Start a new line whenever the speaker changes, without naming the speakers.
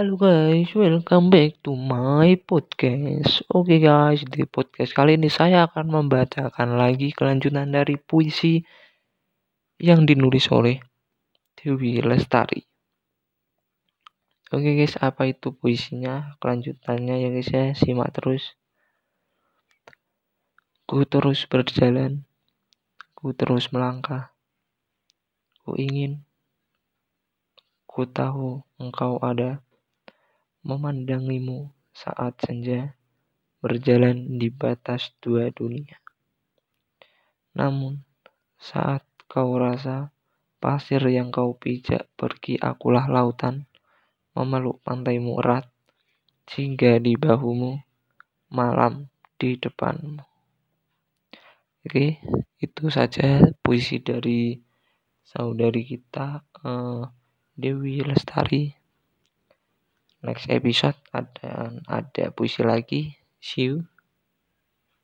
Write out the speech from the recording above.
Halo guys, welcome back to my podcast. Oke guys, di podcast kali ini saya akan membacakan lagi kelanjutan dari puisi yang dinulis oleh Dewi Lestari. Oke guys, apa itu puisinya? Kelanjutannya ya guys ya, simak terus. Ku terus berjalan, ku terus melangkah. Ku ingin, ku tahu engkau ada memandangimu saat senja berjalan di batas dua dunia. Namun, saat kau rasa pasir yang kau pijak pergi akulah lautan, memeluk pantaimu erat, sehingga di bahumu malam di depanmu. Oke, itu saja puisi dari saudari kita uh, Dewi Lestari next episode ada ada puisi lagi. See you